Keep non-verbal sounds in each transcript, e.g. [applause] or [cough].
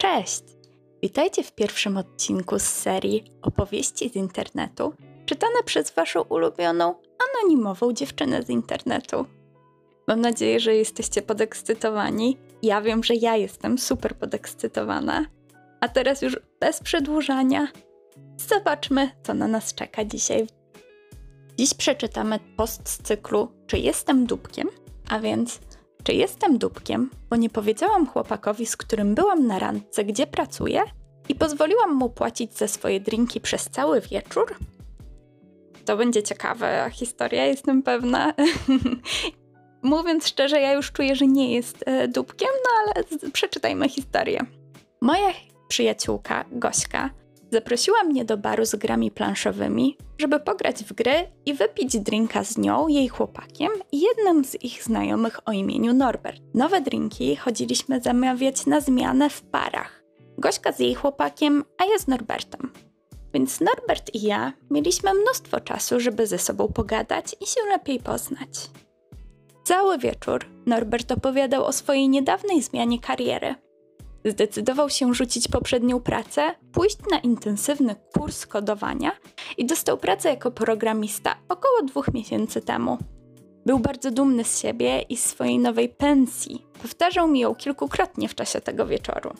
Cześć! Witajcie w pierwszym odcinku z serii Opowieści z internetu, czytane przez Waszą ulubioną, anonimową dziewczynę z internetu. Mam nadzieję, że jesteście podekscytowani. Ja wiem, że ja jestem super podekscytowana. A teraz już bez przedłużania, zobaczmy, co na nas czeka dzisiaj. Dziś przeczytamy post z cyklu Czy jestem dupkiem? A więc czy jestem dupkiem, bo nie powiedziałam chłopakowi, z którym byłam na randce, gdzie pracuję i pozwoliłam mu płacić za swoje drinki przez cały wieczór? To będzie ciekawa historia, jestem pewna. [laughs] Mówiąc szczerze, ja już czuję, że nie jest e, dupkiem, no ale przeczytajmy historię. Moja przyjaciółka, Gośka, Zaprosiła mnie do baru z grami planszowymi, żeby pograć w gry i wypić drinka z nią, jej chłopakiem i jednym z ich znajomych o imieniu Norbert. Nowe drinki chodziliśmy zamawiać na zmianę w parach. Gośka z jej chłopakiem, a ja z Norbertem. Więc Norbert i ja mieliśmy mnóstwo czasu, żeby ze sobą pogadać i się lepiej poznać. Cały wieczór Norbert opowiadał o swojej niedawnej zmianie kariery – Zdecydował się rzucić poprzednią pracę, pójść na intensywny kurs kodowania i dostał pracę jako programista około dwóch miesięcy temu. Był bardzo dumny z siebie i swojej nowej pensji. Powtarzał mi ją kilkukrotnie w czasie tego wieczoru.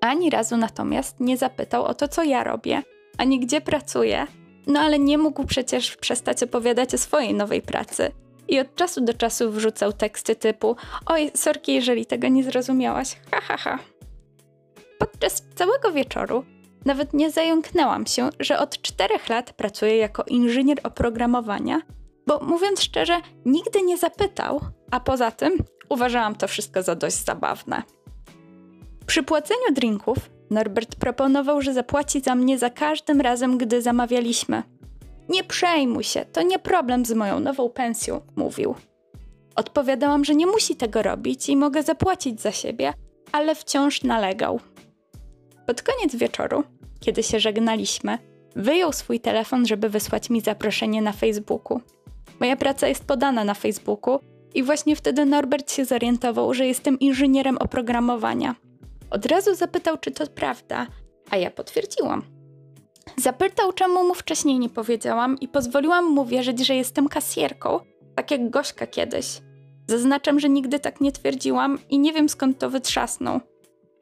Ani razu natomiast nie zapytał o to, co ja robię, ani gdzie pracuję, no ale nie mógł przecież przestać opowiadać o swojej nowej pracy. I od czasu do czasu wrzucał teksty typu: Oj, sorki, jeżeli tego nie zrozumiałaś, ha ha ha. Podczas całego wieczoru nawet nie zająknęłam się, że od czterech lat pracuję jako inżynier oprogramowania, bo mówiąc szczerze, nigdy nie zapytał, a poza tym uważałam to wszystko za dość zabawne. Przy płaceniu drinków Norbert proponował, że zapłaci za mnie za każdym razem, gdy zamawialiśmy. Nie przejmuj się, to nie problem z moją nową pensją, mówił. Odpowiadałam, że nie musi tego robić i mogę zapłacić za siebie, ale wciąż nalegał. Pod koniec wieczoru, kiedy się żegnaliśmy, wyjął swój telefon, żeby wysłać mi zaproszenie na Facebooku. Moja praca jest podana na Facebooku i właśnie wtedy Norbert się zorientował, że jestem inżynierem oprogramowania. Od razu zapytał, czy to prawda, a ja potwierdziłam. Zapytał, czemu mu wcześniej nie powiedziałam i pozwoliłam mu wierzyć, że jestem kasjerką, tak jak Gośka kiedyś. Zaznaczam, że nigdy tak nie twierdziłam i nie wiem skąd to wytrzasnął.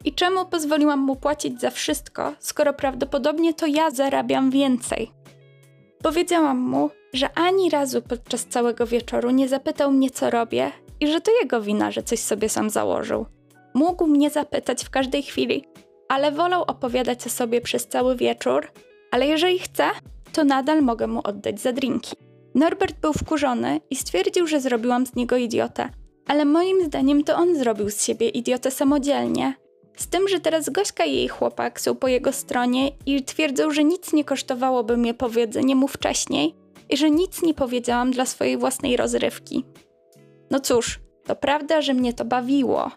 I czemu pozwoliłam mu płacić za wszystko, skoro prawdopodobnie to ja zarabiam więcej? Powiedziałam mu, że ani razu podczas całego wieczoru nie zapytał mnie, co robię i że to jego wina, że coś sobie sam założył. Mógł mnie zapytać w każdej chwili, ale wolał opowiadać o sobie przez cały wieczór, ale jeżeli chce, to nadal mogę mu oddać za drinki. Norbert był wkurzony i stwierdził, że zrobiłam z niego idiotę, ale moim zdaniem to on zrobił z siebie idiotę samodzielnie, z tym, że teraz Gośka i jej chłopak są po jego stronie i twierdzą, że nic nie kosztowałoby mnie powiedzenie mu wcześniej i że nic nie powiedziałam dla swojej własnej rozrywki. No cóż, to prawda, że mnie to bawiło,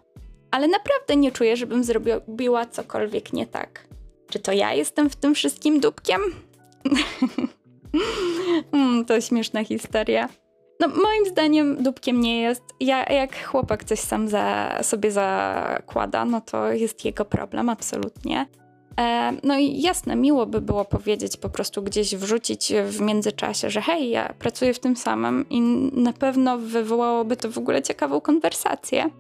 ale naprawdę nie czuję, żebym zrobiła cokolwiek nie tak. Czy to ja jestem w tym wszystkim dupkiem? [laughs] mm, to śmieszna historia. No, moim zdaniem dupkiem nie jest. Ja, jak chłopak coś sam za, sobie zakłada, no to jest jego problem, absolutnie. E, no i jasne, miło by było powiedzieć, po prostu gdzieś wrzucić w międzyczasie, że hej, ja pracuję w tym samym i na pewno wywołałoby to w ogóle ciekawą konwersację.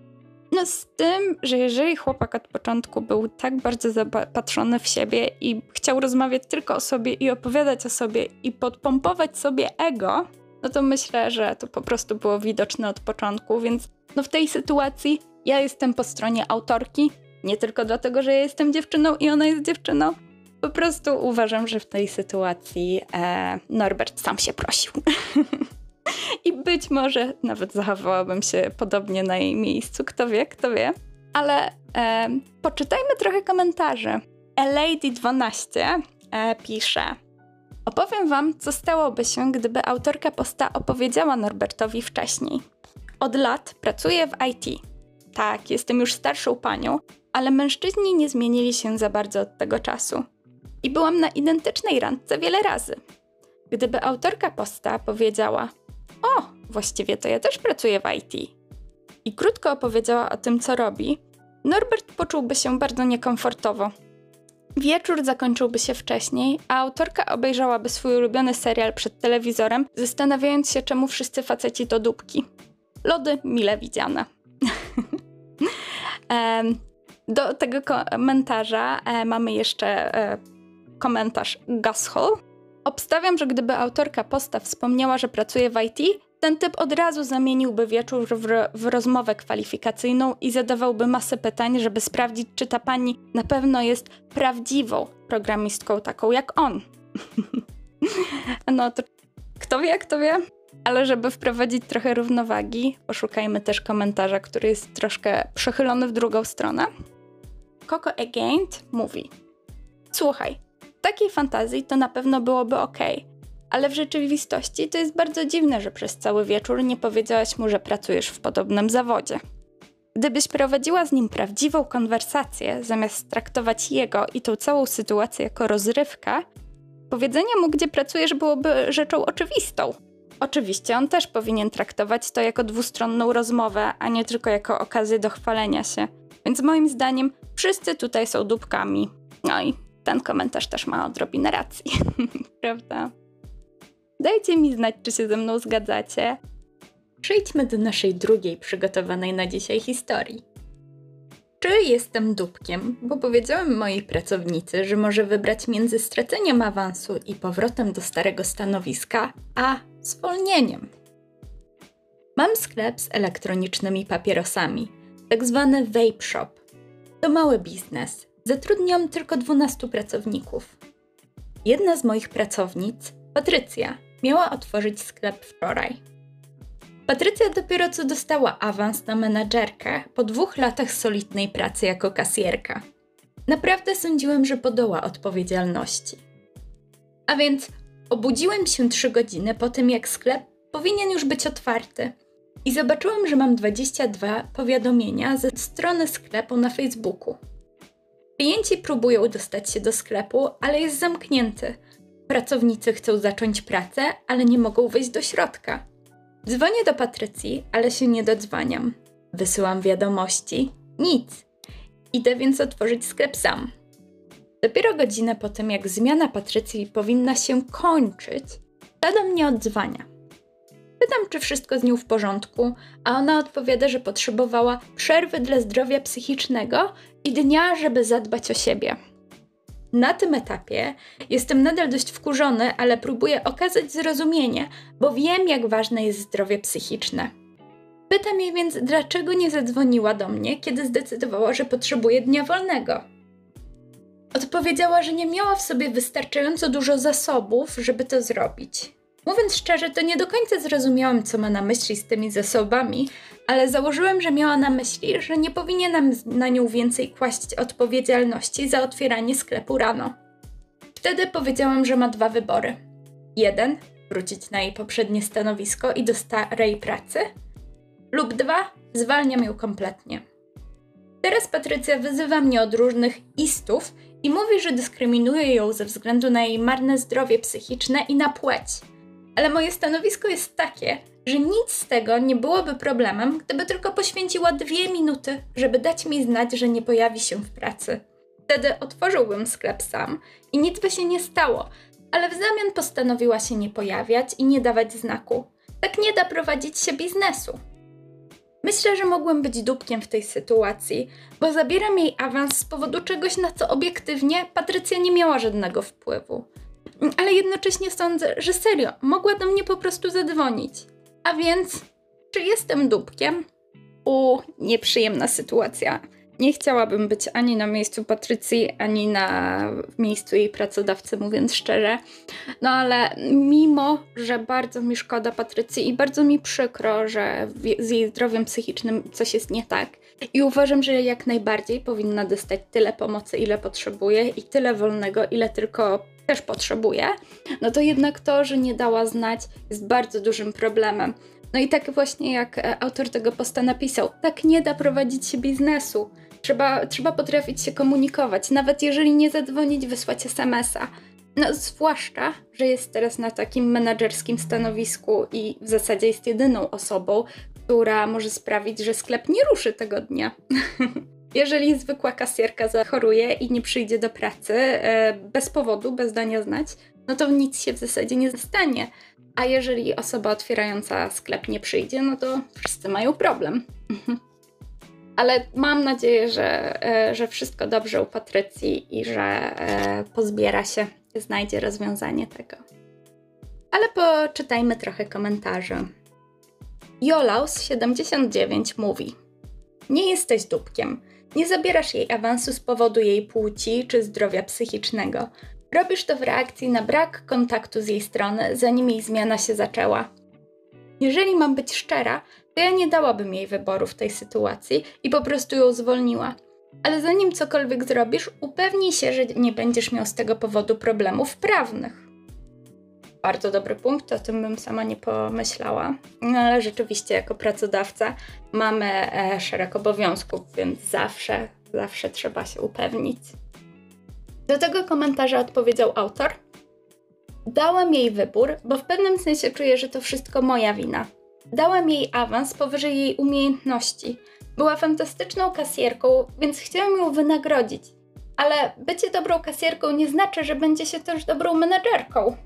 No z tym, że jeżeli chłopak od początku był tak bardzo zapatrzony w siebie i chciał rozmawiać tylko o sobie i opowiadać o sobie i podpompować sobie ego, no to myślę, że to po prostu było widoczne od początku, więc no w tej sytuacji ja jestem po stronie autorki, nie tylko dlatego, że ja jestem dziewczyną i ona jest dziewczyną. Po prostu uważam, że w tej sytuacji e, Norbert sam się prosił. [laughs] I być może nawet zachowałabym się podobnie na jej miejscu, kto wie, kto wie. Ale e, poczytajmy trochę komentarzy. Lady12 e, pisze: Opowiem Wam, co stałoby się, gdyby autorka posta opowiedziała Norbertowi wcześniej. Od lat pracuję w IT. Tak, jestem już starszą panią, ale mężczyźni nie zmienili się za bardzo od tego czasu. I byłam na identycznej randce wiele razy. Gdyby autorka posta powiedziała: O, właściwie to ja też pracuję w IT. I krótko opowiedziała o tym, co robi, Norbert poczułby się bardzo niekomfortowo. Wieczór zakończyłby się wcześniej, a autorka obejrzałaby swój ulubiony serial przed telewizorem, zastanawiając się, czemu wszyscy faceci to dupki. Lody mile widziane. [laughs] Do tego komentarza e, mamy jeszcze e, komentarz Gashol. Obstawiam, że gdyby autorka posta wspomniała, że pracuje w IT, ten typ od razu zamieniłby wieczór w, w, rozmowę kwalifikacyjną i zadawałby masę pytań, żeby sprawdzić, czy ta pani na pewno jest prawdziwą programistką, taką jak on. [laughs] no to kto wie, kto wie. Ale żeby wprowadzić trochę równowagi, poszukajmy też komentarza, który jest troszkę przechylony w drugą stronę. Coco Againt mówi: Słuchaj, takiej fantazji to na pewno byłoby ok, ale w rzeczywistości to jest bardzo dziwne, że przez cały wieczór nie powiedziałaś mu, że pracujesz w podobnym zawodzie. Gdybyś prowadziła z nim prawdziwą konwersację, zamiast traktować jego i tą całą sytuację jako rozrywkę, powiedzenie mu, gdzie pracujesz, byłoby rzeczą oczywistą. Oczywiście on też powinien traktować to jako dwustronną rozmowę, a nie tylko jako okazję do chwalenia się. Więc moim zdaniem wszyscy tutaj są dupkami. No i ten komentarz też ma odrobinę racji, [laughs] prawda? Dajcie mi znać, czy się ze mną zgadzacie. Przejdźmy do naszej drugiej przygotowanej na dzisiaj historii. Czy jestem dupkiem, bo powiedziałem mojej pracownicy, że może wybrać między straceniem awansu i powrotem do starego stanowiska, a zwolnieniem. Mam sklep z elektronicznymi papierosami, tak zwany vape shop. To mały biznes. Zatrudniam tylko 12 pracowników. Jedna z moich pracownic, Patrycja, miała otworzyć sklep wczoraj. Patrycja dopiero co dostała awans na menadżerkę po dwóch latach solidnej pracy jako kasjerka. Naprawdę sądziłem, że podoła odpowiedzialności. A więc obudziłem się trzy godziny po tym, jak sklep powinien już być otwarty. I zobaczyłem, że mam 22 powiadomienia ze strony sklepu na Facebooku. Klienci próbują dostać się do sklepu, ale jest zamknięty, Pracownicy chcą zacząć pracę, ale nie mogą wejść do środka. Dzwonię do Patrycji, ale się nie dodzwaniam. Wysyłam wiadomości. Nic. Idę więc otworzyć sklep sam. Dopiero godzinę po tym, jak zmiana Patrycji powinna się kończyć, ta do mnie odzwania. Pytam, czy wszystko z nią w porządku, a ona odpowiada, że potrzebowała przerwy dla zdrowia psychicznego i dnia, żeby zadbać o siebie. Na tym etapie jestem nadal dość wkurzony, ale próbuję okazać zrozumienie, bo wiem, jak ważne jest zdrowie psychiczne. Pytam jej więc, dlaczego nie zadzwoniła do mnie, kiedy zdecydowała, że potrzebuje dnia wolnego. Odpowiedziała, że nie miała w sobie wystarczająco dużo zasobów, żeby to zrobić. Mówiąc szczerze, to nie do końca zrozumiałam, co ma na myśli z tymi zasobami, ale założyłem, że miała na myśli, że nie powinienem na nią więcej kłaść odpowiedzialności za otwieranie sklepu rano. Wtedy powiedziałam, że ma dwa wybory. Jeden, wrócić na jej poprzednie stanowisko i do starej pracy, lub dwa, zwalniam ją kompletnie. Teraz Patrycja wyzywa mnie od różnych istów i mówi, że dyskryminuje ją ze względu na jej marne zdrowie psychiczne i na płeć ale moje stanowisko jest takie, że nic z tego nie byłoby problemem, gdyby tylko poświęciła dwie minuty, żeby dać mi znać, że nie pojawi się w pracy. Wtedy otworzyłbym sklep sam i nic by się nie stało, ale w zamian postanowiła się nie pojawiać i nie dawać znaku. Tak nie da prowadzić się biznesu. Myślę, że mogłem być dupkiem w tej sytuacji, bo zabieram jej awans z powodu czegoś, na co obiektywnie Patrycja nie miała żadnego wpływu ale jednocześnie sądzę, że serio, mogła do mnie po prostu zadzwonić. A więc, czy jestem dupkiem? U, nieprzyjemna sytuacja. Nie chciałabym być ani na miejscu Patrycji, ani na miejscu jej pracodawcy, mówiąc szczerze. No ale mimo, że bardzo mi szkoda Patrycji i bardzo mi przykro, że z jej zdrowiem psychicznym coś jest nie tak. I uważam, że jak najbardziej powinna dostać tyle pomocy, ile potrzebuje i tyle wolnego, ile tylko też potrzebuje, no to jednak to, że nie dała znać, jest bardzo dużym problemem. No i tak właśnie jak e, autor tego posta napisał, tak nie da prowadzić się biznesu. Trzeba, trzeba potrafić się komunikować, nawet jeżeli nie zadzwonić, wysłać SMS-a. No, zwłaszcza, że jest teraz na takim menedżerskim stanowisku i w zasadzie jest jedyną osobą, która może sprawić, że sklep nie ruszy tego dnia. [laughs] Jeżeli zwykła kasjerka zachoruje i nie przyjdzie do pracy e, bez powodu, bez dania znać, no to nic się w zasadzie nie stanie. A jeżeli osoba otwierająca sklep nie przyjdzie, no to wszyscy mają problem. [laughs] Ale mam nadzieję, że, e, że wszystko dobrze u Patrycji i że e, pozbiera się, znajdzie rozwiązanie tego. Ale poczytajmy trochę komentarzy. Jolaus79 mówi: Nie jesteś dupkiem. Nie zabierasz jej awansu z powodu jej płci czy zdrowia psychicznego. Robisz to w reakcji na brak kontaktu z jej strony, zanim jej zmiana się zaczęła. Jeżeli mam być szczera, to ja nie dałabym jej wyboru w tej sytuacji i po prostu ją zwolniła. Ale zanim cokolwiek zrobisz, upewnij się, że nie będziesz miał z tego powodu problemów prawnych. Bardzo dobry punkt, o tym bym sama nie pomyślała. No ale rzeczywiście, jako pracodawca mamy e, szereg obowiązków, więc zawsze, zawsze trzeba się upewnić. Do tego komentarza odpowiedział autor. Dałem jej wybór, bo w pewnym sensie czuję, że to wszystko moja wina. Dałem jej awans powyżej jej umiejętności. Była fantastyczną kasjerką, więc chciałam ją wynagrodzić. Ale bycie dobrą kasjerką nie znaczy, że będzie się też dobrą menedżerką.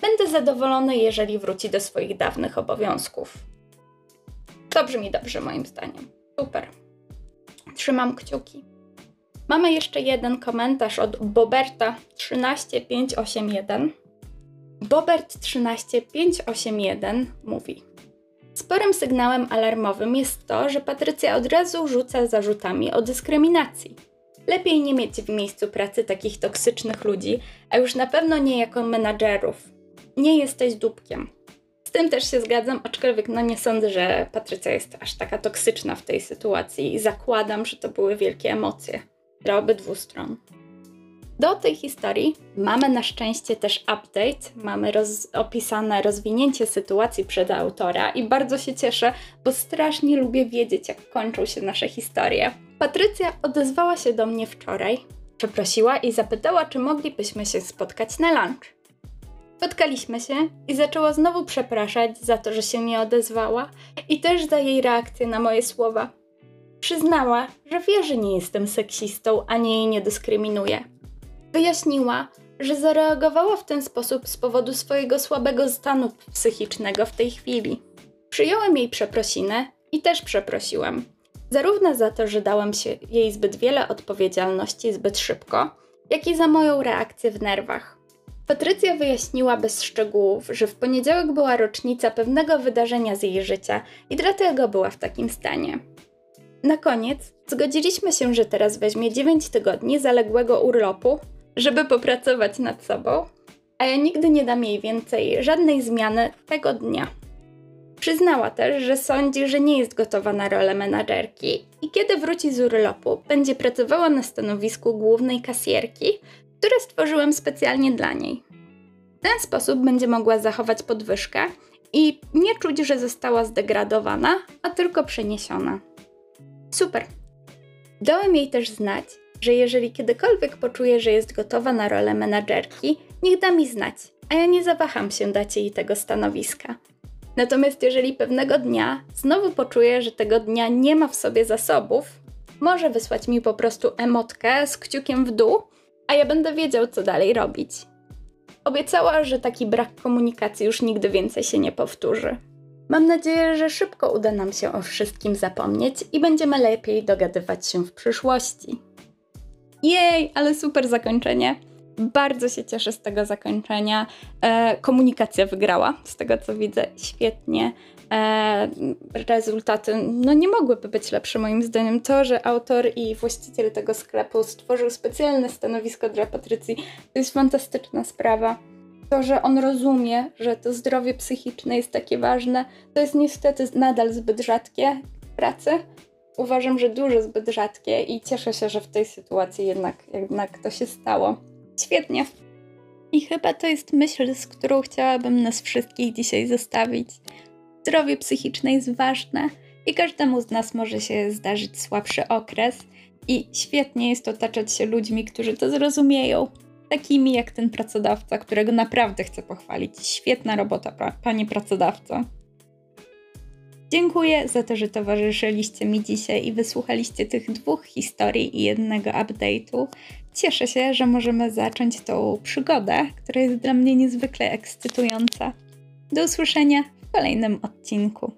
Będę zadowolony, jeżeli wróci do swoich dawnych obowiązków. To brzmi dobrze, moim zdaniem. Super. Trzymam kciuki. Mamy jeszcze jeden komentarz od Boberta 13581. Bobert 13581 mówi: Sporym sygnałem alarmowym jest to, że Patrycja od razu rzuca zarzutami o dyskryminacji. Lepiej nie mieć w miejscu pracy takich toksycznych ludzi, a już na pewno nie jako menadżerów. Nie jesteś dupkiem. Z tym też się zgadzam, aczkolwiek no nie sądzę, że Patrycja jest aż taka toksyczna w tej sytuacji i zakładam, że to były wielkie emocje dla obydwu stron. Do tej historii mamy na szczęście też update, mamy roz opisane rozwinięcie sytuacji przed autora i bardzo się cieszę, bo strasznie lubię wiedzieć, jak kończą się nasze historie. Patrycja odezwała się do mnie wczoraj, przeprosiła i zapytała, czy moglibyśmy się spotkać na lunch. Spotkaliśmy się i zaczęła znowu przepraszać za to, że się nie odezwała i też za jej reakcję na moje słowa. Przyznała, że wie, że nie jestem seksistą ani jej nie dyskryminuję. Wyjaśniła, że zareagowała w ten sposób z powodu swojego słabego stanu psychicznego w tej chwili. Przyjąłem jej przeprosiny i też przeprosiłem. Zarówno za to, że dałem się jej zbyt wiele odpowiedzialności zbyt szybko, jak i za moją reakcję w nerwach. Patrycja wyjaśniła bez szczegółów, że w poniedziałek była rocznica pewnego wydarzenia z jej życia i dlatego była w takim stanie. Na koniec zgodziliśmy się, że teraz weźmie 9 tygodni zaległego urlopu, żeby popracować nad sobą, a ja nigdy nie dam jej więcej żadnej zmiany tego dnia. Przyznała też, że sądzi, że nie jest gotowa na rolę menadżerki i kiedy wróci z urlopu, będzie pracowała na stanowisku głównej kasjerki, które stworzyłem specjalnie dla niej. W ten sposób będzie mogła zachować podwyżkę i nie czuć, że została zdegradowana, a tylko przeniesiona. Super. Dałem jej też znać, że jeżeli kiedykolwiek poczuje, że jest gotowa na rolę menadżerki, niech da mi znać, a ja nie zawaham się dać jej tego stanowiska. Natomiast jeżeli pewnego dnia znowu poczuje, że tego dnia nie ma w sobie zasobów, może wysłać mi po prostu emotkę z kciukiem w dół, a ja będę wiedział, co dalej robić. Obiecała, że taki brak komunikacji już nigdy więcej się nie powtórzy. Mam nadzieję, że szybko uda nam się o wszystkim zapomnieć i będziemy lepiej dogadywać się w przyszłości. Jej, ale super zakończenie. Bardzo się cieszę z tego zakończenia. E, komunikacja wygrała, z tego co widzę, świetnie. E, rezultaty no nie mogłyby być lepsze moim zdaniem. To, że autor i właściciel tego sklepu stworzył specjalne stanowisko dla Patrycji, to jest fantastyczna sprawa. To, że on rozumie, że to zdrowie psychiczne jest takie ważne, to jest niestety nadal zbyt rzadkie w pracy. Uważam, że dużo zbyt rzadkie i cieszę się, że w tej sytuacji jednak, jednak to się stało. Świetnie. I chyba to jest myśl, z którą chciałabym nas wszystkich dzisiaj zostawić. Zdrowie psychiczne jest ważne i każdemu z nas może się zdarzyć słabszy okres, i świetnie jest otaczać się ludźmi, którzy to zrozumieją. Takimi jak ten pracodawca, którego naprawdę chcę pochwalić. Świetna robota, panie pracodawco. Dziękuję za to, że towarzyszyliście mi dzisiaj i wysłuchaliście tych dwóch historii i jednego update'u. Cieszę się, że możemy zacząć tą przygodę, która jest dla mnie niezwykle ekscytująca. Do usłyszenia w kolejnym odcinku.